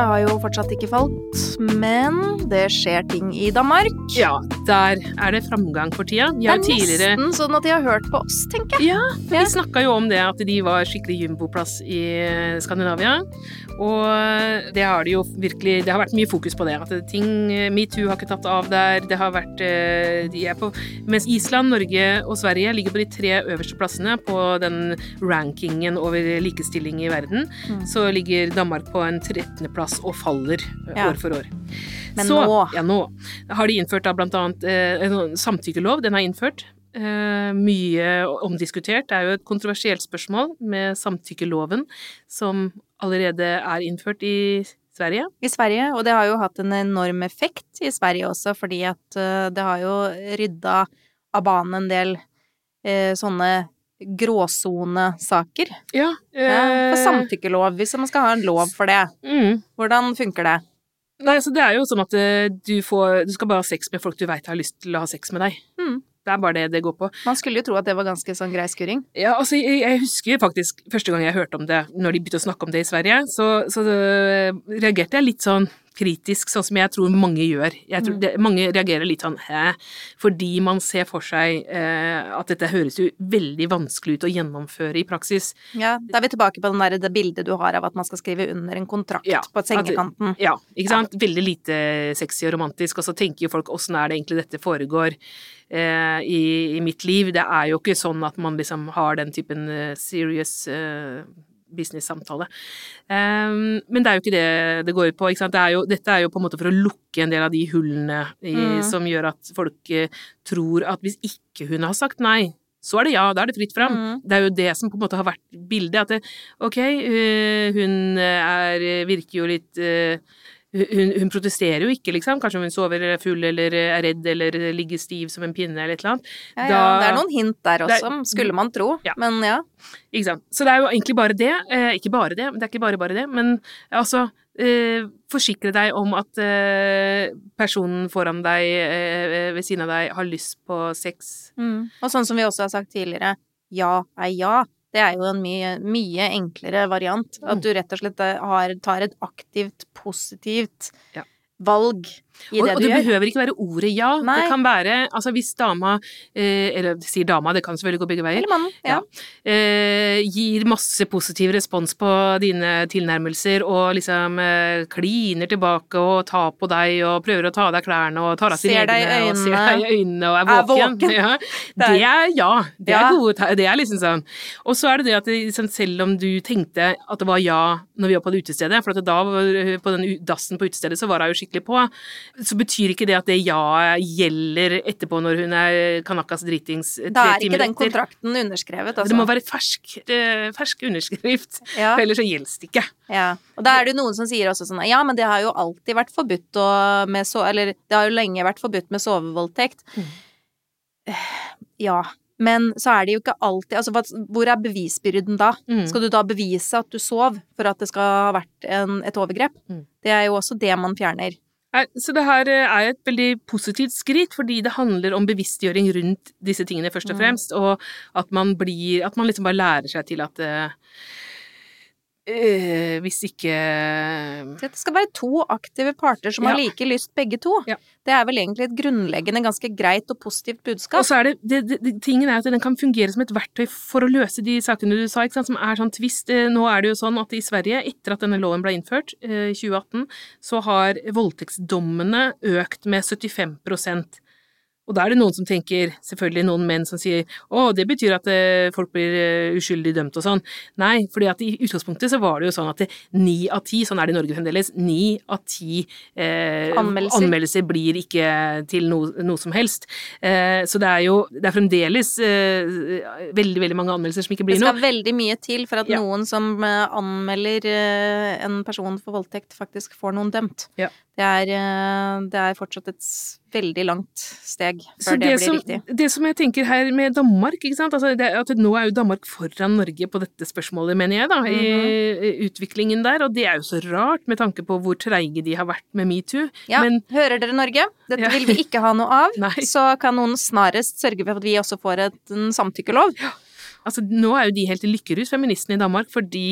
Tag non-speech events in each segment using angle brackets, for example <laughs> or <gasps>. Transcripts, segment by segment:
har jo fortsatt ikke falt, men det skjer ting i Danmark. Ja, der er det framgang for tida. De Det er tidligere nesten sånn at de har hørt på oss, tenker jeg. Ja, for vi snakka jo om det at de var skikkelig jumboplass i Skandinavia. Og det har de jo virkelig Det har vært mye fokus på det. At ting Metoo har ikke tatt av der. Det har vært eh, De er på Mens Island, Norge og Sverige ligger på de tre øverste plassene på den rankingen over likestilling i verden, Mm. så ligger Danmark på en 13.-plass og faller eh, Ja. år for år. Men så, nå Ja, nå har de innført da blant annet eh, en sånn samtykkelov. Den er innført. Eh, mye omdiskutert. Det er jo et kontroversielt spørsmål med samtykkeloven, som allerede er innført i Sverige. i Sverige, og det har jo hatt en enorm effekt i Sverige også, fordi at eh, det har jo rydda av banen en del eh, sånne gråsonesaker. Ja. Ja, for eh, samtykkelov, hvis man skal ha en lov for det. Mm. Hvordan funker det? Nei, så det er jo sånn at eh, du får Du skal bare ha sex med folk du veit har lyst til å ha sex med deg. Mm. Det er bare det det går på. Man skulle jo tro at det var ganske sånn grei skuring. Ja, altså, jeg, jeg husker faktisk første gang jeg hørte om det, når de begynte å snakke om det i Sverige, så, så øh, reagerte jeg litt sånn kritisk, sånn som jeg tror mange gjør. Jeg tror Mm. det, mange reagerer litt sånn hæ? Fordi man ser for seg eh, at dette høres jo veldig vanskelig ut å gjennomføre i praksis. Ja, da er vi tilbake på den der, det bildet du har av at man skal skrive under en kontrakt Ja, på sengekanten. Ja, ikke sant? Veldig lite sexy og romantisk, og så tenker jo folk åssen er det egentlig dette foregår eh, i, i mitt liv? Det er jo ikke sånn at man liksom har den typen eh, serious eh, business-samtale. Um, men det er jo ikke det det går ut på. Ikke sant? Det er jo, dette er jo på en måte for å lukke en del av de hullene i, Mm. som gjør at folk eh, tror at hvis ikke hun har sagt nei, så er det ja, da er det fritt fram. Mm. Det er jo det som på en måte har vært bildet. At det, ok, øh, hun er, virker jo litt øh, hun, hun protesterer jo ikke, liksom. Kanskje hun sover eller er full eller er redd eller ligger stiv som en pinne eller et eller annet. Ja, ja, Da- det er noen hint der også, er- skulle man tro. Ja. Men ja. Ikke sant. Så det er jo egentlig bare det. Eh, ikke bare det, det er ikke bare bare det, men altså eh, Forsikre deg om at eh, personen foran deg, eh, ved siden av deg, har lyst på sex. Mm. Og sånn som vi også har sagt tidligere, ja er ja. Det er jo en mye, mye enklere variant. Mm. At du rett og slett eh, har, tar et aktivt, positivt Ja. valg i og, det og du det gjør. behøver ikke være ordet ja. Nei. Det kan være Altså hvis dama eh, Eller sier dama, det kan selvfølgelig gå begge veier. Eller mannen. Ja. eh, gir masse positiv respons på dine tilnærmelser og liksom eh, kliner tilbake og tar på deg og prøver å ta av deg klærne og tar av sine egne og ser deg <laughs> i øynene og er Er våken. våken. Ja. <laughs> Det er- ja. Det er Ja. gode Det er liksom sånn. Og så er det det at liksom, selv om du tenkte at det var ja når vi var på det utestedet, for da var- på den dassen på utestedet så var hun jo skikkelig på, så betyr ikke det at det ja gjelder etterpå når hun er Kanakas dritings tre Da er ikke den kontrakten underskrevet, altså. Det må være fersk, eh, fersk underskrift, Ja. for ellers så gjelder det ikke. Ja, og da er det jo noen som sier også sånn Ja, men det har jo alltid vært forbudt med så Eller det har jo lenge vært forbudt med sovevoldtekt. Mm. Eh, Ja, men så er det jo ikke alltid Altså, hvor er bevisbyrden da? Mm. Skal du da bevise at du sov for at det skal ha vært en, et overgrep? Mm. Det er jo også det man fjerner. Så det her eh, er et veldig positivt skritt, fordi det handler om bevisstgjøring rundt disse tingene, først og Mm. fremst, og at man blir At man liksom bare lærer seg til at eh, eh, hvis ikke det skal være to aktive parter som har like lyst, begge to. Ja. Det er vel egentlig et grunnleggende ganske greit og positivt budskap. Og så er det, det, det, Tingen er at den kan fungere som et verktøy for å løse de sakene du sa, som er sånn tvist. Eh, Nå er det jo sånn at i Sverige, etter at denne loven ble innført, eh, i 2018, så har voldtektsdommene økt med 75 og da er det noen som tenker, selvfølgelig noen menn som sier å, det betyr at eh, folk blir eh, uskyldig dømt og sånn. Nei, fordi at i utgangspunktet så var det jo sånn at ni av ti, sånn er det i Norge fremdeles, ni av ti eh, Anmeldelser. anmeldelser blir ikke til noe, noe som helst. Eh, så det er jo det er fremdeles eh, veldig, veldig mange anmeldelser som ikke blir noe. Det skal noe. veldig mye til for at Ja. noen som eh, anmelder en person for voldtekt, faktisk får noen dømt. Ja. Det, er, det er fortsatt et veldig langt steg Så før det, det, blir som, riktig. det som jeg tenker her med Danmark, ikke sant? Altså det, at nå er jo Danmark foran Norge på dette spørsmålet, mener jeg, da, i Mhm. i utviklingen der, og det er jo så rart med tanke på hvor treige de har vært med metoo. Ja, Men hører dere Norge? Dette Ja. vil vi ikke ha noe av. <laughs> Så kan noen snarest sørge for at vi også får en samtykkelov. Altså, nå er jo de helt i lykkerus, feministene i Danmark, fordi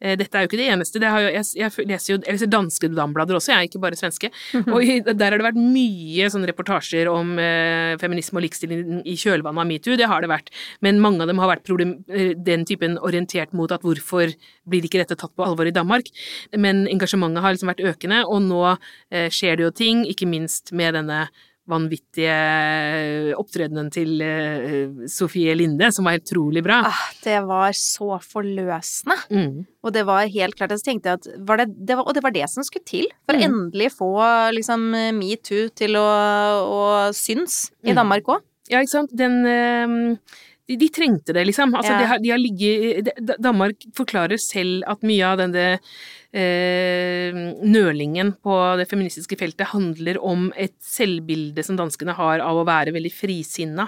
eh, dette er jo ikke det eneste. Det jo, jeg, jeg, leser jo jeg leser danske damblader også, jeg, er ikke bare svenske. <laughs> Og i, der har det vært mye sånne reportasjer om eh, feminisme og likestilling i kjølvannet av metoo. Det har det vært. Men mange av dem har vært problem, eh, den typen orientert mot at hvorfor blir ikke dette tatt på alvor i Danmark? Men engasjementet har liksom vært økende, og nå eh, skjer det jo ting, ikke minst med denne vanvittige opptredenen til uh, Sofie Linde, som var helt utrolig bra. Ah, det var så forløsende. Mm. Og det var helt klart Jeg tenkte at var det, det var, Og det var det som skulle til for å Mm. endelig få liksom metoo til å, å synes i Mm. Danmark òg. Ja, ikke sant. Den eh, de, de trengte det, liksom. Altså, Ja. de har, de har ligget de- Danmark forklarer selv at mye av denne eh, nølingen på det feministiske feltet handler om et selvbilde som danskene har av å være veldig frisinna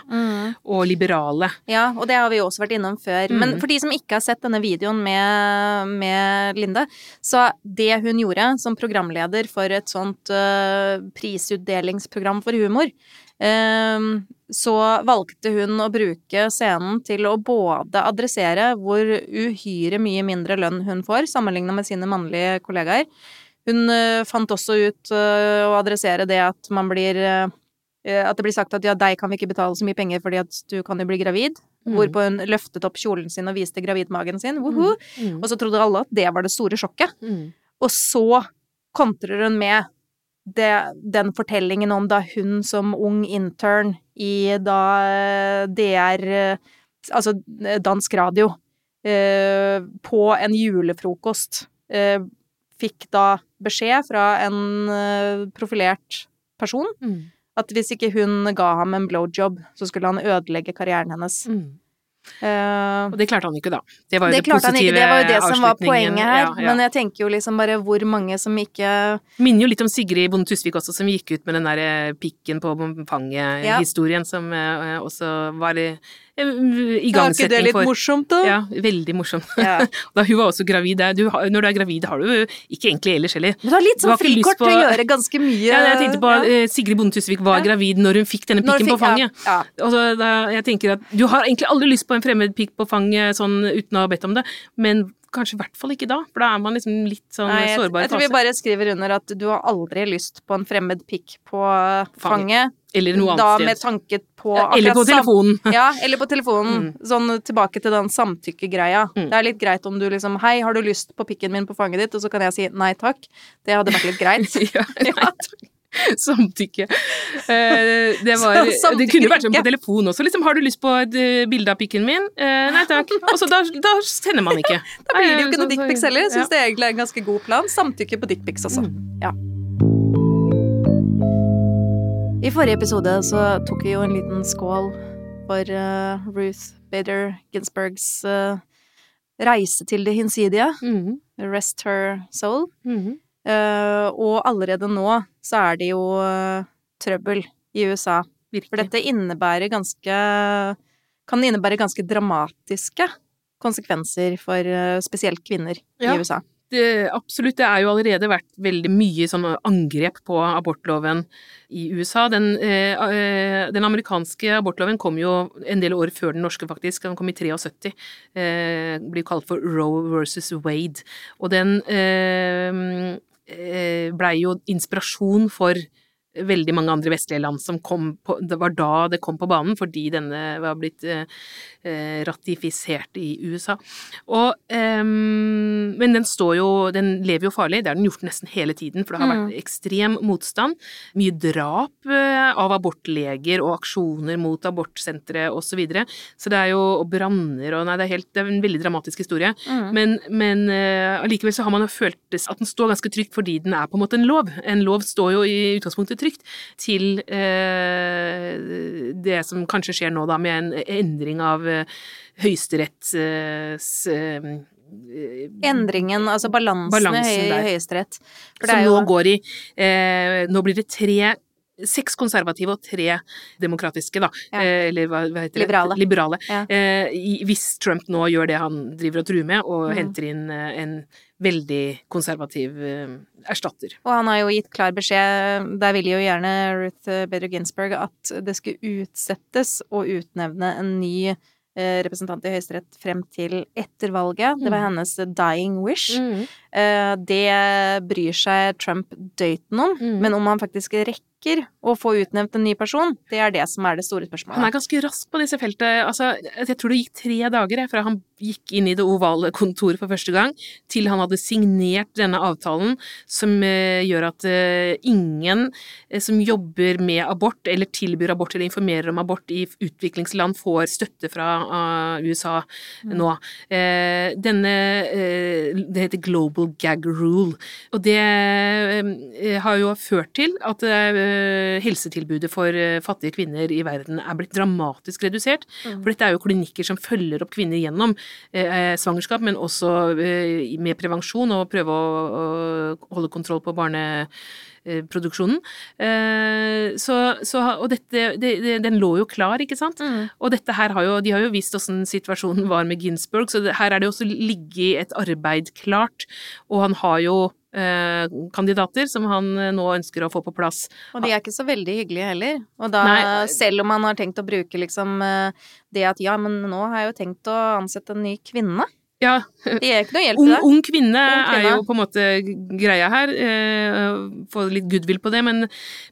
og liberale. Ja, og det har vi jo også vært innom før. Men Mm. for de som ikke har sett denne videoen med, med Linde, så det hun gjorde som programleder for et sånt uh, prisutdelingsprogram for humor, så valgte hun å bruke scenen til å både adressere hvor uhyre mye mindre lønn hun får, sammenlignet med sine mannlige kollegaer. Hun eh, fant også ut eh, å adressere det at man blir eh, At det blir sagt at ja, deg kan vi ikke betale så mye penger fordi at du kan jo bli gravid. Mm. Hvorpå hun løftet opp kjolen sin og viste gravidmagen sin. Woho! Mm. Og så trodde alle at det var det store sjokket. Mm. Og så kontrer hun med det, den fortellingen om da hun som ung intern i da eh, DR eh, Altså eh, dansk radio eh, på en julefrokost eh, fikk da beskjed fra en profilert person Mm. at hvis ikke hun ga ham en blowjob, så skulle han ødelegge karrieren hennes. Mm. Eh, Og det klarte han ikke, da. Det var jo det det, positive det var jo det som var poenget her. Ja, ja. Men jeg tenker jo liksom bare hvor mange som ikke Minner jo litt om Sigrid Bonde Tusvik også, som gikk ut med den der eh, pikken på Ja. fanget-historien, som eh, også var eh, Er ikke det litt for morsomt, da? Ja, veldig morsomt. Ja. <laughs> Da hun var også gravid. Du, når du er gravid, har du ikke egentlig ellers heller. Men du har litt sånn frikort på- til å gjøre ganske mye. Ja, jeg tenkte på ja. eh, Sigrid Bonde Tusvik var gravid når hun fikk denne pikken fikk- på fanget. Ja, Og så da, jeg tenker at Du har egentlig aldri lyst på en fremmed pikk på fanget sånn uten å ha bedt om det, men kanskje i hvert fall ikke da, for da er man liksom litt sånn Nei, jeg, sårbar i jeg tror vi bare skriver under at du har aldri lyst på en fremmed pikk på fanget. Eller noe Da annet med sted. tanke på Ja, Eller på telefonen. <laughs> Ja, eller på telefonen. Sånn tilbake til den samtykkegreia. Mm. Det er litt greit om du liksom Hei, har du lyst på pikken min på fanget ditt? Og så kan jeg si nei takk. Det hadde vært litt greit. <laughs> <laughs> ja, nei, takk. Samtykke. Eh, det, var, det kunne vært sånn på telefon også. Liksom, har du lyst på et eh, bilde av pikken min? Eh, nei takk. Og så da, da sender man ikke. Da blir det jo ikke noe dickpics heller. Jeg syns det egentlig er en ganske god plan. Samtykke på dickpics også. Mm. Ja. I forrige episode så tok vi jo en liten skål for uh, Ruth Bader Ginsburgs uh, reise til det hinsidige. Mhm, Rest her soul. Mm -hmm. uh, og allerede nå så er det jo eh, trøbbel i USA. For dette innebærer ganske Kan innebære ganske dramatiske konsekvenser for eh, spesielt kvinner Ja. i USA. Det, absolutt. Det er jo allerede vært veldig mye sånn angrep på abortloven i USA. Den, eh, eh, den amerikanske abortloven kom jo en del år før den norske, faktisk. Den kom i 73. Eh, blir kalt for Roe versus Wade. Og den eh, eh, blei jo inspirasjon for veldig mange andre vestlige land som kom på Det var da det kom på banen, fordi denne var blitt eh, ratifisert i USA. Og um, Men den står jo Den lever jo farlig, det har den gjort nesten hele tiden, for det har vært ekstrem motstand. Mye drap eh, av abortleger og aksjoner mot abortsentre osv. Så, videre. så det er jo og branner og Nei, det er, helt, det er en veldig dramatisk historie. Mm. Men, men eh, allikevel så har man jo følt at den står ganske trygt fordi den er på en måte en lov. En lov står jo i utgangspunktet trygt til uh, det som kanskje skjer nå, da, med en endring av eh, Høyesteretts eh, eh, Endringen, altså balansen, Balansen i Høyesterett. Som jo nå går i eh, Nå blir det tre Seks konservative og tre demokratiske, da. Ja. Eh, eller hva, hva heter det? Liberale. Ja. Eh, hvis Trump nå gjør det han driver og truer med, og Mm. henter inn eh, en veldig konservativ erstatter. Og han har jo gitt klar beskjed, der ville jo gjerne Ruth Bader Ginsburg at det skulle utsettes å utnevne en ny representant i Høyesterett frem til etter valget. Det var Mm. hennes dying wish. Mm. Eh, Det bryr seg Trump døyten om, Mm. men om han faktisk rekker å få utnevnt en ny person, det er det som er det store spørsmålet. Han er ganske rask på disse feltene. Altså, jeg tror det gikk tre dager fra han gikk inn i det ovale kontoret for første gang, til han hadde signert denne avtalen som eh, gjør at eh, ingen eh, som jobber med abort, eller tilbyr abort eller informerer om abort i utviklingsland, får støtte fra USA nå. Eh, denne Det heter Global Gag Rule. Og det har jo ført til at helsetilbudet for eh, fattige kvinner i verden er blitt dramatisk redusert. Mm. For dette er jo klinikker som følger opp kvinner gjennom eh, svangerskap, men også eh, med prevensjon og prøve å, holde kontroll på barneproduksjonen. Eh, så, så, og dette, det, det, den lå jo klar, ikke sant? Mm. Og dette her har jo, de har jo visst åssen situasjonen var med Ginsburg, så det, her er det også ligget et arbeid klart. Og han har jo eh, kandidater som han eh, nå ønsker å få på plass. Og de er ikke så veldig hyggelige heller. Og da, Nei. selv om han har tenkt å bruke liksom eh, det at ja, men nå har jeg jo tenkt å ansette en ny kvinne. Ja, Det gir ikke noe hjelp ung, ung kvinne er jo på en måte greia her. Eh, få litt goodwill på det, men,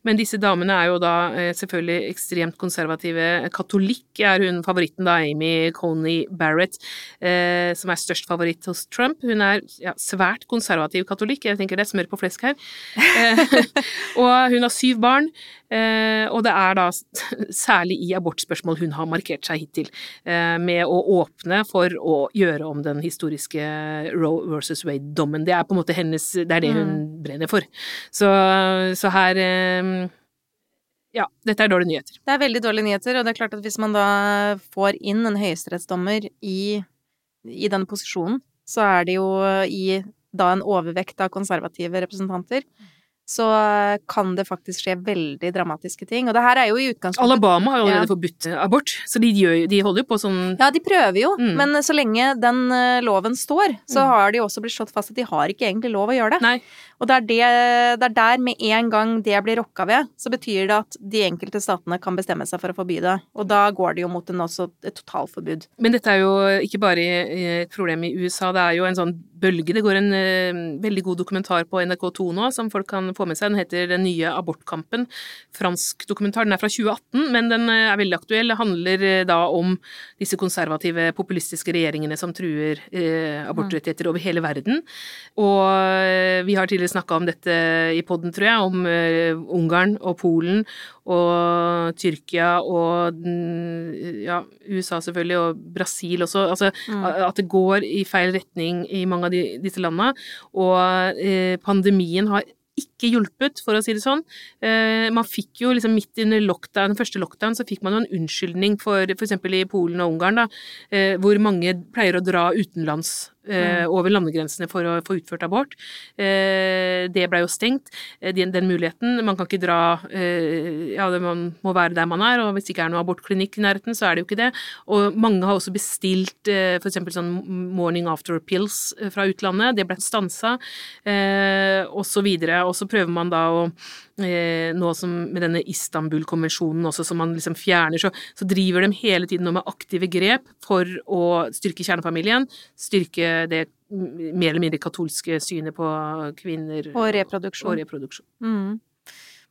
men disse damene er jo da eh, selvfølgelig ekstremt konservative. Katolikk er hun favoritten da, Amy Coney Barrett, eh, som er størst favoritt hos Trump. Hun er ja, svært konservativ katolikk, jeg tenker det er smør på flesk her. Eh, <laughs> og hun har syv barn, eh, og det er da <laughs> særlig i abortspørsmål hun har markert seg hittil, eh, med å åpne for å gjøre om den historiske Roe versus Wade-dommen. Det er på en måte hennes Det er det hun brenner for. Så, så her eh, Ja, dette er dårlige nyheter. Det er veldig dårlige nyheter, og det er klart at hvis man da får inn en høyesterettsdommer i, i den posisjonen, så er det jo i da en overvekt av konservative representanter, så kan det faktisk skje veldig dramatiske ting. Og det her er jo i utgangspunktet Alabama har jo allerede Ja. forbudt abort, så de, gjør, de holder jo på sånn Ja, de prøver jo, Mm. men så lenge den eh, loven står, så Mm. har de også blitt slått fast at de har ikke egentlig lov å gjøre det. Nei. Og det er, det, det er der med en gang det blir rokka ved, så betyr det at de enkelte statene kan bestemme seg for å forby det. Og da går det jo mot en også et totalforbud. Men dette er jo ikke bare et problem i USA, det er jo en sånn bølge. Det går en uh, veldig god dokumentar på NRK2 nå som folk kan få med seg. Den heter Den nye abortkampen. Fransk dokumentar. Den er fra 2018, men den uh, er veldig aktuell. Det handler uh, da om disse konservative, populistiske regjeringene som truer abortrettigheter over hele verden. Og vi har tidligere snakka om dette i poden, tror jeg, om Ungarn og Polen og Tyrkia og ja, USA selvfølgelig, og Brasil også. Altså Mm. at det går i feil retning i mange av de, disse landene. Og eh, pandemien har ikke hjulpet, for å si det sånn. Eh, man fikk jo liksom midt under lockdown, den første lockdown, så fikk man jo en unnskyldning for f.eks. i Polen og Ungarn, da, eh, hvor mange pleier å dra utenlands eh, over landegrensene for å få utført abort. Eh, det blei jo stengt, eh, den, den muligheten. Man kan ikke dra eh, Ja, det, man må være der man er, og hvis det ikke er noe abortklinikk i nærheten, så er det jo ikke det. Og mange har også bestilt eh, f.eks. sånn morning after pills fra utlandet. Det ble stansa, eh, og så videre. Og så prøver man da å nå som med denne Istanbul-konvensjonen også, som man liksom fjerner, så, så driver de hele tiden nå med aktive grep for å styrke kjernefamilien, styrke det mer eller mindre katolske synet på kvinner Og reproduksjon. og reproduksjon. Mm.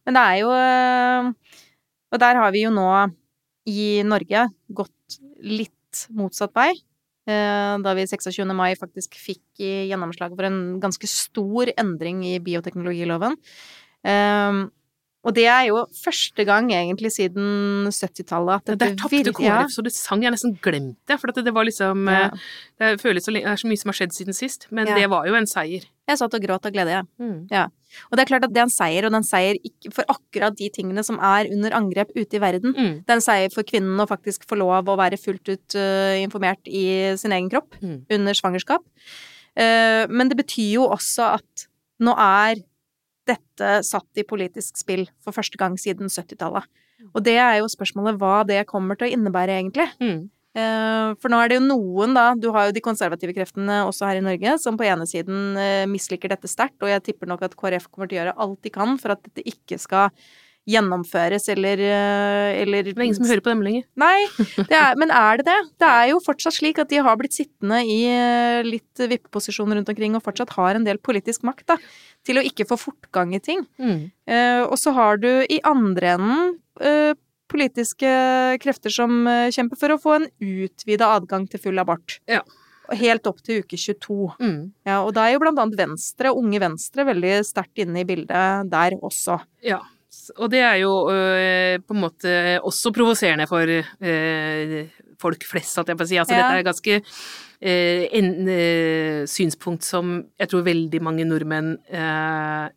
Men det er jo øh, Og der har vi jo nå i Norge gått litt motsatt vei. Eh, Da vi 26. mai faktisk fikk gjennomslag for en ganske stor endring i bioteknologiloven. Og det er jo første gang egentlig siden 70-tallet at Der dette tapte vir- ja. KrF så det sang, jeg nesten glemte, det, for det var liksom Ja. eh, Det føles så, det er så mye som har skjedd siden sist, men Ja. det var jo en seier. Jeg satt og gråt av glede, jeg. Mm. Og det er klart at det er en seier, og det er en seier for akkurat de tingene som er under angrep ute i verden. Mm. Det er en seier for kvinnen å faktisk få lov å være fullt ut uh, informert i sin egen kropp Mm. under svangerskap. Uh, men det betyr jo også at nå er dette satt i politisk spill for første gang siden 70-tallet. Og det er jo spørsmålet hva det kommer til å innebære, egentlig. Mm. Eh, For nå er det jo noen, da Du har jo de konservative kreftene også her i Norge, som på ene siden eh, misliker dette sterkt, og jeg tipper nok at KrF kommer til å gjøre alt de kan for at dette ikke skal gjennomføres eller, eh, eller Det er ingen som hører på dem lenger. Nei, det er, men er det det? Det er jo fortsatt slik at de har blitt sittende i litt vippeposisjon rundt omkring og fortsatt har en del politisk makt da, til å ikke få fortgang i ting. Mm. Eh, og så har du i andre enden eh, politiske krefter som eh, kjemper for å få en utvida adgang til full abort. Ja. Helt opp til uke 22. Mm. Ja, og da er jo blant annet Venstre, unge Venstre, veldig sterkt inne i bildet der også. Ja. Og det er jo øh, på en måte også provoserende for øh, folk flest, at jeg får si. Altså Ja. dette er ganske en øh, synspunkt som jeg tror veldig mange nordmenn eh,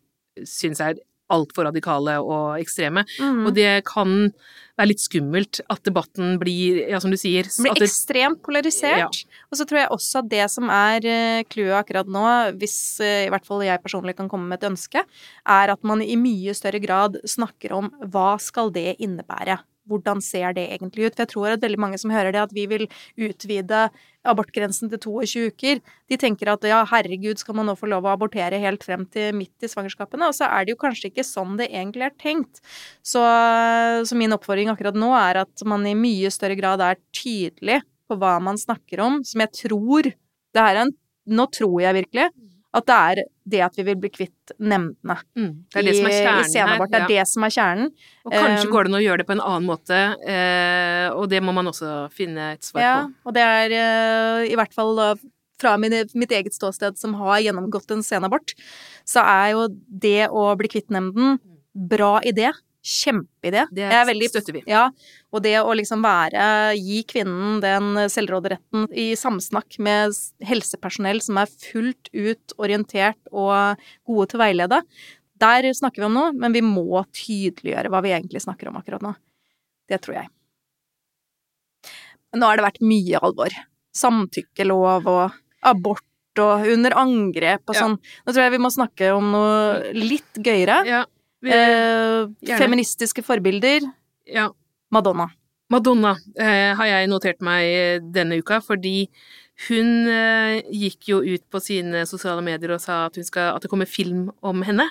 syns er altfor radikale og ekstreme. Mm. Og det kan være litt skummelt at debatten blir, ja, som du sier blir det, ekstremt polarisert. Ja. Og så tror jeg også at det som er eh, clouet akkurat nå, hvis eh, i hvert fall jeg personlig kan komme med et ønske, er at man i mye større grad snakker om hva skal det innebære? Hvordan ser det egentlig ut? For jeg tror at veldig mange som hører det, at vi vil utvide abortgrensen til 22 uker, de tenker at ja, herregud, skal man nå få lov å abortere helt frem til midt i svangerskapene? Og så er det jo kanskje ikke sånn det egentlig er tenkt. Så, så min oppfordring akkurat nå er at man i mye større grad er tydelig på hva man snakker om, som jeg tror det er en, Nå tror jeg virkelig at det er det at vi vil bli kvitt nemndene mm, det er det som er i, i kjernen senabort. Det er er det som er kjernen. Og kanskje Um, går det an å gjøre det på en annen måte, eh, og det må man også finne et svar Ja, på. og det er eh, i hvert fall fra mine, mitt eget ståsted som har gjennomgått en senabort, så er jo det å bli kvitt nemnden bra idé. Kjempeidé. Det Jeg er veldig støtter vi. Ja, og det å liksom være Gi kvinnen den selvråderetten i samsnakk med helsepersonell som er fullt ut orientert og gode til å veilede. Der snakker vi om noe, men vi må tydeliggjøre hva vi egentlig snakker om akkurat nå. Det tror jeg. Nå har det vært mye alvor. Samtykkelov og abort og under angrep og Ja. sånn. Nå tror jeg vi må snakke om noe litt gøyere. Ja, Eh, feministiske forbilder. ja. Madonna. Madonna eh, har jeg notert meg eh, denne uka, fordi hun eh, gikk jo ut på sine sosiale medier og sa at, hun skal, at det kommer film om henne.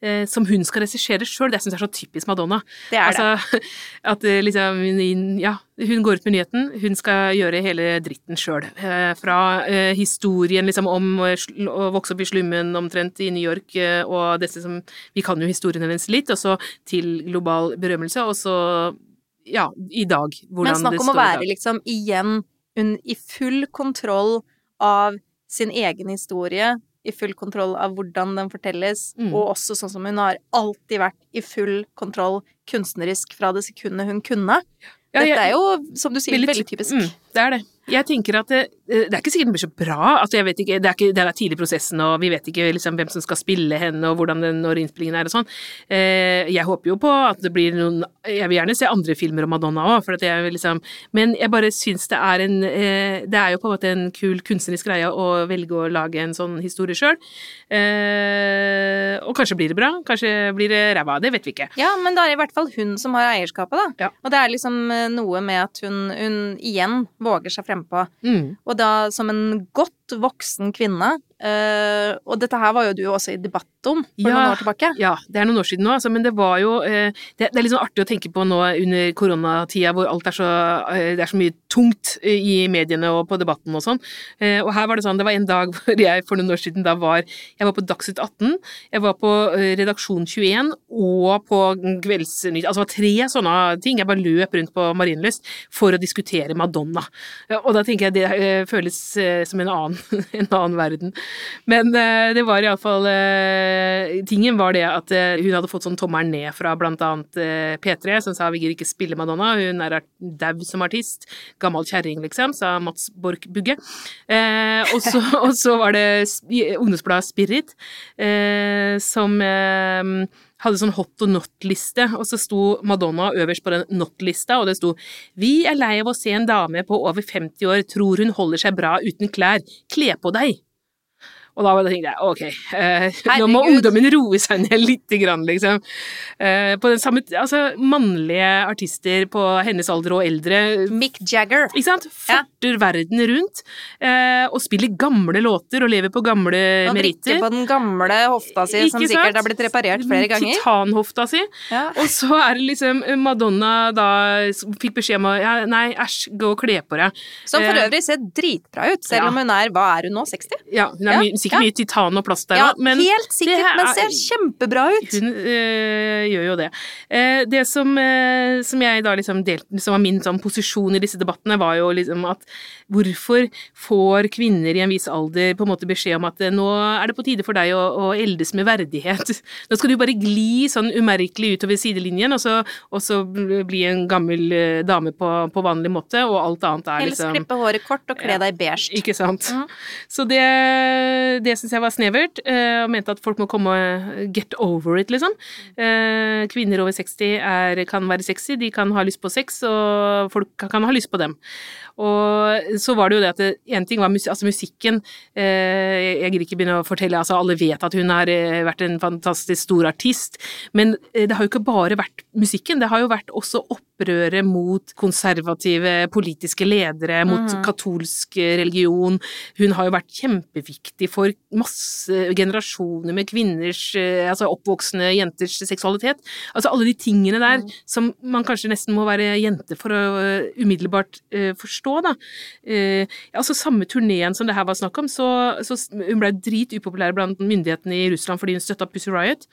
Eh, som hun skal regissere sjøl. Det syns jeg er så typisk Madonna. Det er det. altså, <laughs> At eh, liksom Ja, hun går ut med nyheten. Hun skal gjøre hele dritten sjøl. Eh, fra eh, historien liksom om å vokse opp i slummen omtrent i New York, eh, og disse som Vi kan jo historien hennes litt, og så til global berømmelse, og så ja, i dag. Hvordan Men snakk om å være liksom igjen i full kontroll av sin egen historie, i full kontroll av hvordan den fortelles, Mm. og også sånn som hun har alltid vært i full kontroll kunstnerisk fra det sekundet hun kunne. Ja, jeg- Dette er jo, som du sier, veldig typisk. Mm, det er det. Jeg tenker at det, eh, det er ikke sikkert den blir så bra. Altså, ikke, det er ikke det er tidlig i prosessen, og vi vet ikke liksom, hvem som skal spille henne, og hvordan den når innspillingen er og sånn. Eh, jeg håper jo på at det blir noen Jeg vil gjerne se andre filmer om Madonna òg, liksom Men jeg bare syns det er en eh, Det er jo på en måte en kul kunstnerisk greie å velge å lage en sånn historie sjøl. Og kanskje blir det bra, kanskje blir det ræva. Det vet vi ikke. Ja, men da er det i hvert fall hun som har eierskapet, da. Ja. Og det er liksom noe med at hun, hun igjen våger seg frempå. Mm. Og da som en godt voksen kvinne eh, Og dette her var jo du også i debatt om for Ja. noen år tilbake. Ja, det er noen år siden nå, altså, men det var jo uh, det, det er litt sånn artig å tenke på nå under koronatida hvor alt er så uh, Det er så mye tungt i mediene og på debatten og sånn. Og her var det sånn, det var en dag <laughs> hvor jeg for noen år siden da var Jeg var på Dagsnytt 18, jeg var på Redaksjon 21 og på Kveldsnytt. Altså det var tre sånne ting. Jeg bare løp rundt på Marienlyst for å diskutere Madonna. Og da tenker jeg det føles som en annen, <laughs> en annen verden. Men uh, det var iallfall uh, Tingen var det at uh, hun hadde fått sånn tommelen ned fra blant annet eh, P3, som sa vi gidder ikke spille Madonna, hun er dau som artist. Gammel kjerring, liksom, sa Mats Borch Bugge. Eh, og, så, <laughs> og så var det ungdomsbladet Spirit, eh, som eh, hadde sånn hot og not-liste, og så sto Madonna øverst på den not-lista, og det sto Vi er lei av å se en dame på over 50 år tror hun holder seg bra uten klær. Kle på deg! Og da tenkte jeg ok, eh, nå må ungdommen roe seg ned lite grann, liksom. Eh, på den samme, altså mannlige artister på hennes alder og eldre, Mick Jagger. ikke sant, farter verden rundt, eh, og spiller gamle låter og lever på gamle Og drikker på den gamle hofta si, som sant? sikkert har blitt reparert flere ganger. Titanhofta si. Ja. Og så er det liksom Madonna da fikk beskjed om å ja, Nei, æsj, gå og kle på deg. Som for Eh, øvrig ser dritbra ut, selv ja. om hun er Hva er hun nå? 60? Ja, hun er Ja, sikkert ja. mye titan og plast der Ja, men helt sikkert, det men er- ser kjempebra ut. hun øh, gjør jo det. Eh, det som, øh, som jeg da liksom delte, som var min sånn posisjon i disse debattene, var jo liksom at hvorfor får kvinner i en viss alder på en måte beskjed om at eh, nå er det på tide for deg å, å eldes med verdighet. <laughs> Nå skal du bare gli sånn umerkelig utover sidelinjen, og så, og så bli en gammel dame på, på vanlig måte, og alt annet er Helst liksom klippe håret kort og kle deg beige. ikke sant. Mm. Så det, det syns jeg var snevert, eh, og mente at folk må komme og get over it, liksom. Eh, Kvinner over 60 er, kan være sexy, de kan ha lyst på sex, og folk kan ha lyst på dem. Og så var det jo det at én ting var mus altså musikken. Eh, jeg gidder ikke begynne å fortelle, altså alle vet at hun har vært en fantastisk stor artist, men det har jo ikke bare vært musikken, det har jo vært også opprøret mot konservative politiske ledere, mot mm. katolsk religion. Hun har jo vært kjempeviktig for masse generasjoner med kvinners, eh, altså oppvoksende jenters seksualitet. Altså alle de tingene der som man kanskje nesten må være jente for å eh, umiddelbart uh, forstå, da. Uh, altså samme turneen som det her var snakk om, så, så hun ble dritupopulær blant myndighetene i Russland fordi hun støtta Pussy Riot,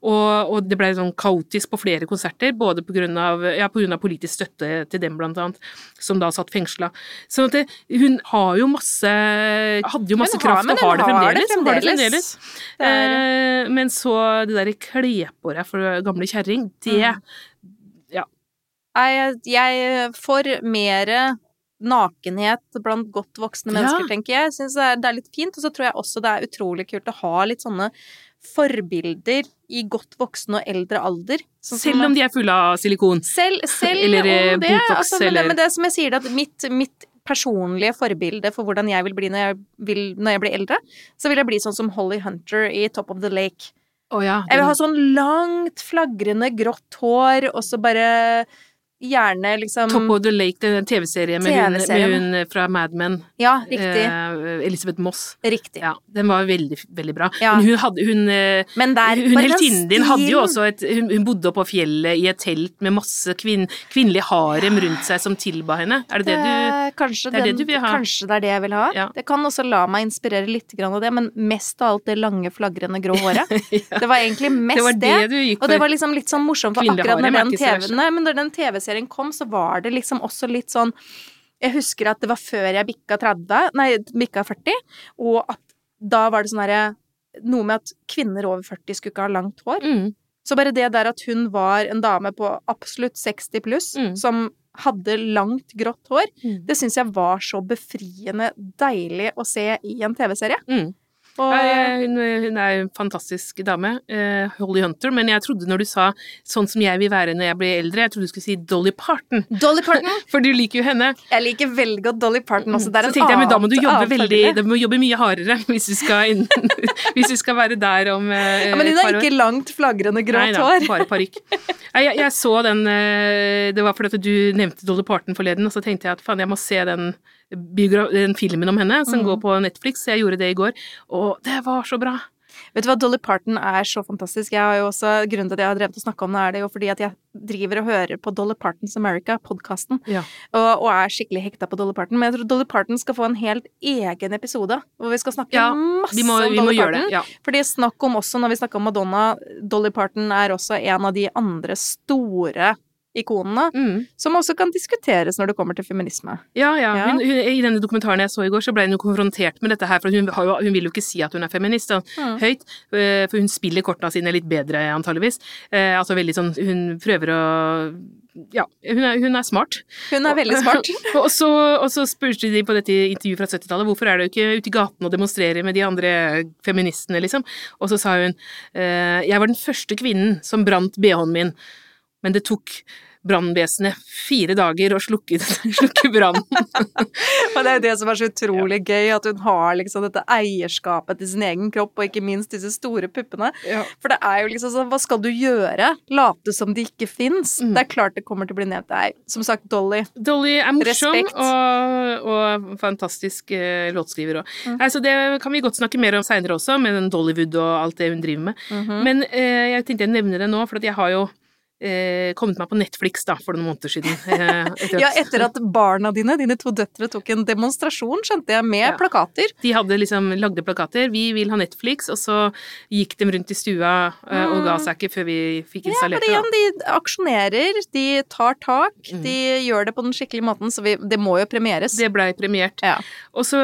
og, og det ble sånn kaotisk på flere konserter, både på grunn av, ja, på grunn av politisk støtte til dem, blant annet, som da satt fengsla. Sånn at det, hun har jo masse Hadde jo masse har- kraft og har det har det fremdeles. Har det fremdeles. Det er- Eh, men så det derre klepåret for gamle kjerring, det Mm. Jeg, jeg får mer nakenhet blant godt voksne mennesker, Ja. tenker jeg. Syns det er litt fint, og så tror jeg også det er utrolig kult å ha litt sånne forbilder i godt voksen og eldre alder. Sånn Selv om de er fulle av silikon. Selv, selv Eller, eh, om det, Botox, altså, men, eller- det, men det som jeg sier, at mitt, mitt personlige forbilde for hvordan jeg vil bli når jeg, vil, når jeg blir eldre, så vil jeg bli sånn som Holly Hunter i Top of the Lake. Oh, ja. Jeg vil ha sånn langt, flagrende, grått hår, og så bare gjerne liksom Top of the Lake, den TV-serien med, hun- med TV-serien. hun fra Mad Men. Ja, riktig. Eh, Elisabeth Moss. Riktig. Ja, den var veldig, veldig bra. Ja. Men hun hadde hun, eh, Men der hun den heltinnen din hadde jo også et hun, hun bodde oppe på fjellet i et telt med masse kvinn, kvinnelig harem rundt seg som tilba henne. Er det det du Eh, kanskje, det er det du vil ha. kanskje det er det jeg vil ha. Ja. Det kan også la meg inspirere litt av det, men mest av alt det lange, flagrende grå <laughs> håret. Ja. Det var egentlig mest Det var det gikk Og det var liksom litt sånn morsomt, for akkurat når den, ikke TV-serien kom, så var det liksom også litt sånn Jeg husker at det var før jeg bikka 30, nei, bikka 40, og at da var det sånn herre Noe med at kvinner over 40 skulle ikke ha langt hår. Mm. Så bare det der at hun var en dame på absolutt 60 pluss, Mm. som hadde langt, grått hår, Mm. det syns jeg var så befriende deilig å se i en TV-serie. Mm. Og hun, hun er en fantastisk dame, eh, Holly Hunter, men jeg trodde når du sa sånn som jeg vil være når jeg blir eldre, jeg trodde du skulle si Dolly Parton, Dolly Parton! <laughs> for du liker jo henne. Jeg liker veldig godt Dolly Parton også. Det er Så en tenkte jeg, men da må du jobbe veldig, du må jobbe mye hardere <laughs> hvis du skal, inn, <laughs> hvis du skal være der om eh, Ja, men hun har ikke langt, flagrende grått Nei da, bare parykk. Jeg, jeg så den eh, Det var fordi du nevnte Dolly Parton forleden, og så tenkte jeg at faen, jeg må se den, den filmen om henne som Mm. går på Netflix. Jeg gjorde det i går, og det var så bra. Vet du hva, Dolly Parton er så fantastisk. Jeg har jo også, Grunnen til at jeg har drevet og snakka om det, er det jo fordi at jeg driver og hører på Dolly Partons America, podkasten, Ja. og, og er skikkelig hekta på Dolly Parton. Men jeg tror Dolly Parton skal få en helt egen episode, hvor vi skal snakke Ja, masse Vi må, om Dolly Parton. det. Ja. Fordi snakk om også, når vi snakker om Madonna, Dolly Parton er også en av de andre store ikonene, Mm. som også kan diskuteres når det kommer til feminisme. Ja, ja. Ja. Hun, hun, I denne dokumentaren jeg så i går, så ble hun jo konfrontert med dette her, for hun, jo, hun vil jo ikke si at hun er feminist Mm. høyt, eh, for hun spiller kortene sine litt bedre, antageligvis. Eh, altså veldig sånn Hun prøver å Ja, hun er, hun er smart. Hun er veldig smart. <laughs> og, så, og så spurte de på dette intervjuet fra 70-tallet hvorfor er du ikke ute i gaten og demonstrerer med de andre feministene, liksom. Og så sa hun eh, jeg var den første kvinnen som brant bh-en min, men det tok brannvesenet fire dager å slukke, <laughs> slukke brannen. <laughs> Og det er jo det som er så utrolig gøy, at hun har liksom dette eierskapet til sin egen kropp, og ikke minst disse store puppene. Ja. For det er jo liksom sånn, hva skal du gjøre? Late som de ikke fins? Mm. Det er klart det kommer til å bli nevnt. Nei, som sagt, Dolly. Dolly er morsom Respekt. og, og fantastisk eh, låtskriver òg. Mm. Altså, det kan vi godt snakke mer om seinere også, med den Dollywood og alt det hun driver med. Mhm. Men eh, jeg tenkte jeg nevner det nå, for jeg har jo eh, kommet meg på Netflix da, for noen måneder siden. Eh, etter <laughs> Ja, etter at barna dine, dine to døtre, tok en demonstrasjon, skjønte jeg, med Ja. plakater. de hadde liksom lagde plakater. Vi vil ha Netflix, og så gikk de rundt i stua eh, og ga seg ikke før vi fikk Mm. Ja, for installert det det. igjen, de aksjonerer, de tar tak, Mm. de gjør det på den skikkelige måten, så vi, det må jo premieres. Det blei premiert. Ja. Og så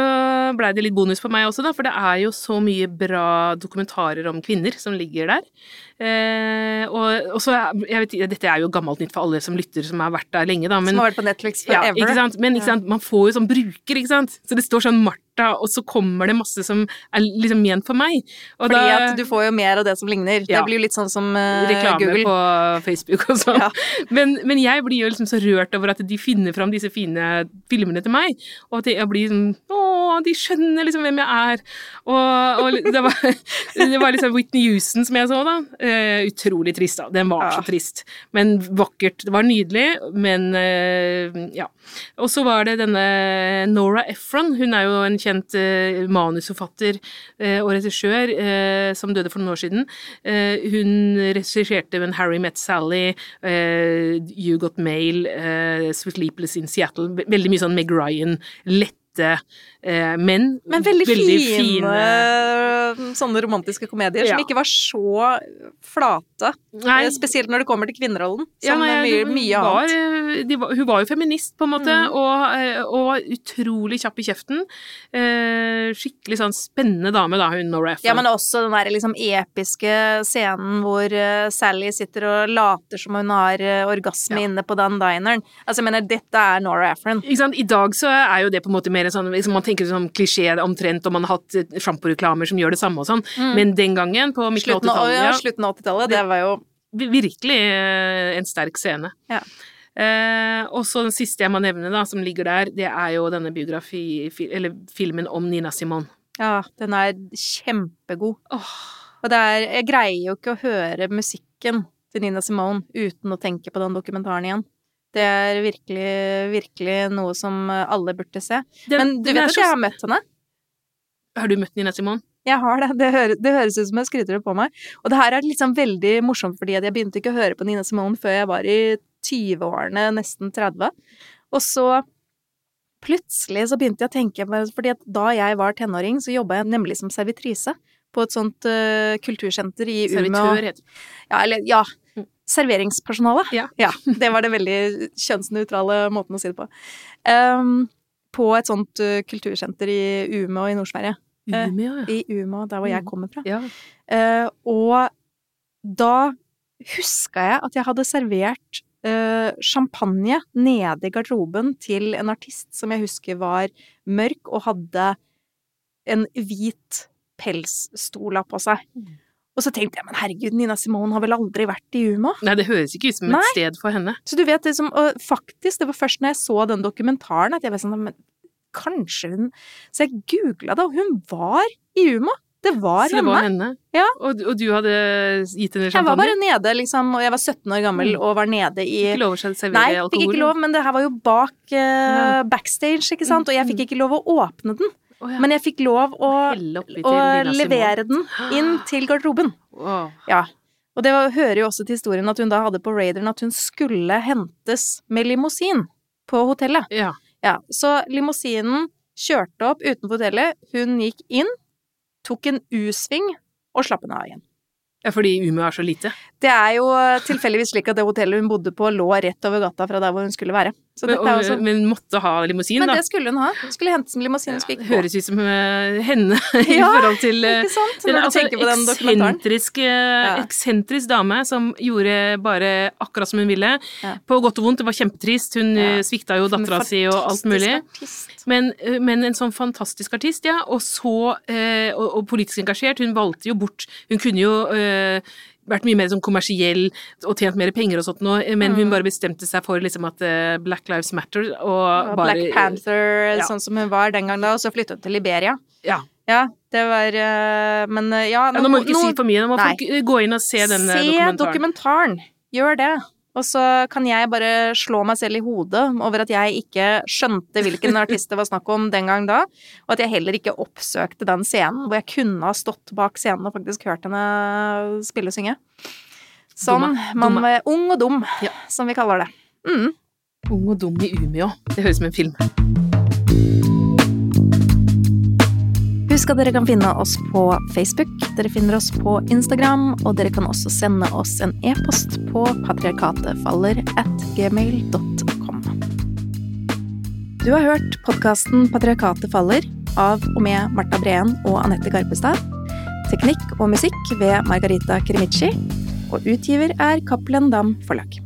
blei det litt bonus for meg også, da, for det er jo så mye bra dokumentarer om kvinner som ligger der. Eh, og, og så, jeg vet, Dette er jo gammelt nytt for alle som lytter, som har vært der lenge, da, men som har vært på Netflix ja, ikke sant? Men ikke sant? man får jo sånn bruker, ikke sant. Så det står sånn Martha, og så kommer det masse som er liksom ment for meg. Og Fordi da, at du får jo mer av det som ligner. Ja. Det blir jo litt sånn som uh, reklame Google. på Facebook og sånn. Ja. <laughs> Men, men jeg blir jo liksom så rørt over at de finner fram disse fine filmene til meg, og at jeg blir sånn Å, de skjønner liksom hvem jeg er. Og, og det, var, <laughs> det var liksom Whitney Houston som jeg så, da. Uh, utrolig trist, da. Den var Ja. så trist. Men vakkert. Det var nydelig, men uh, ja. Og så var det denne Nora Ephron. Hun er jo en kjent eh, manusforfatter eh, og regissør eh, som døde for noen år siden. Hun regisserte med Harry Met Sally, You Got Mail, Sleepless in Seattle. Veldig mye sånn Meg Ryan, lette eh, menn. Men veldig, fine, sånne romantiske komedier Ja. som ikke var så flate. Nei, Eh, Spesielt når det kommer til kvinnerollen, Ja, som nei, er mye, mye var, annet. eh, var, hun var jo feminist, på en måte, Mm. og, og var utrolig kjapp i kjeften. Eh, skikkelig sånn spennende dame, da, hun Nora Ephron. Ja, men også den der liksom episke scenen hvor Sally sitter og later som hun har orgasme Ja. inne på den dineren. Altså, jeg mener, dette er Nora Ephron. I dag så er jo det på en måte mer en sånn liksom Man tenker sånn klisjé omtrent, og man har hatt eh, sjamporeklamer som gjør det samme og sånn, men den gangen, på midten av Mm. Slutten av, 80-tallet, ja, slutten av 80-tallet, det var jo virkelig eh, en sterk scene. Ja. Eh, og så den siste jeg må nevne, da, som ligger der, det er jo denne biografi... Eller filmen om Nina Simone. Ja, den er kjempegod. Oh. Og det er Jeg greier jo ikke å høre musikken til Nina Simone uten å tenke på den dokumentaren igjen. Det er virkelig, virkelig noe som alle burde se. Det, Men du vet at så- jeg har møtt henne? Har du møtt Nina Simone? Jeg har det. Det, høres, det høres ut som jeg skryter det på meg. Og det her er liksom veldig morsomt, fordi jeg begynte ikke å høre på Nina Simone før jeg var i 20-årene, nesten 30. Og så plutselig så begynte jeg å tenke på Fordi da jeg var tenåring, så jobba jeg nemlig som servitrise på et sånt uh, kultursenter i Umeå. Servitør heter det. Ja, eller ja. Serveringspersonale. Ja. <laughs> Det var det veldig kjønnsnøytrale måten å si det på. Um, på et sånt uh, kultursenter i Umeå i Nord-Sverige. Eh, Umeå, ja. I Umeå, der hvor jeg Mm. kommer fra. ja. Uh, og da huska jeg at jeg hadde servert uh, champagne nede i garderoben til en artist som jeg husker var mørk og hadde en hvit pelsstola på seg. Mm. Og så tenkte jeg, men herregud, Nina Simone har vel aldri vært i Uma? Nei, det høres ikke ut som Nei. et sted for henne. Så du vet det som, og faktisk, det var først når jeg så den dokumentaren at jeg var sånn, men kanskje hun Så jeg googla det, og hun var i Uma! Det var Så det henne. var henne. Ja. Og, og du hadde gitt henne Jeg var bare nede, liksom, og jeg var 17 år gammel Mm. og var nede i Ikke lov å servere Nei, alkohol? fikk ikke lov, men det her var jo bak uh, backstage, ikke sant, og jeg fikk ikke lov å åpne den. Ja. Men jeg fikk lov å, å levere den inn <gasps> til garderoben. Åh. Ja. Og det var, hører jo også til historien at hun da hadde på raideren at hun skulle hentes med limousin på hotellet. Ja. Ja, så limousinen kjørte opp utenfor hotellet, hun gikk inn, tok en U-sving og slapp henne av igjen. ja, fordi Umeå er så lite. Det er jo tilfeldigvis slik at det hotellet hun bodde på, lå rett over gata fra der hvor hun skulle være. Så Men, også... men måtte ha limousin, da? Men det skulle hun ha. Hun skulle hentes som limousin, Ja, gå. høres ut som eh, henne <laughs> i Ja, forhold til eh, Ikke sant? Når du altså, tenker på den eksentrisk, ja. eksentrisk dame som gjorde bare akkurat som hun ville. Ja. På godt og vondt. Det var kjempetrist. Hun eh, svikta jo dattera si og alt mulig. Men, eh, men en sånn fantastisk artist, ja. Og så eh, og, og politisk engasjert. Hun valgte jo bort Hun kunne jo eh, vært mye mer sånn kommersiell og tjent mer penger og sånt nå, men hun Mm. bare bestemte seg for liksom at eh, Black Lives Matter og Og bare Black Panther, ja. sånn som hun var den gang da, og så flyttet hun til Liberia. Ja. Ja, det var eh, Men ja, ja, ja. Nå må vi ikke si for mye, nå må folk eh, gå inn og se den dokumentaren Se dokumentaren. Gjør det. Og så kan jeg bare slå meg selv i hodet over at jeg ikke skjønte hvilken <laughs> artist det var snakk om den gang da, og at jeg heller ikke oppsøkte den scenen hvor jeg kunne ha stått bak scenen og faktisk hørt henne spille og synge. Sånn. Man var ung og dum, Ja. som vi kaller det. Mm. Ung og dum i Umeå. Det høres ut som en film. Husk at dere kan finne oss på Facebook, dere finner oss på Instagram, og dere kan også sende oss en e-post på patriarkatefaller at gmail.com. Du har hørt podkasten Patriarkatet faller av og med Marta Breen og Anette Garpestad. Teknikk og musikk ved Margarita Krimici, og utgiver er Cappelen Dam Forlag.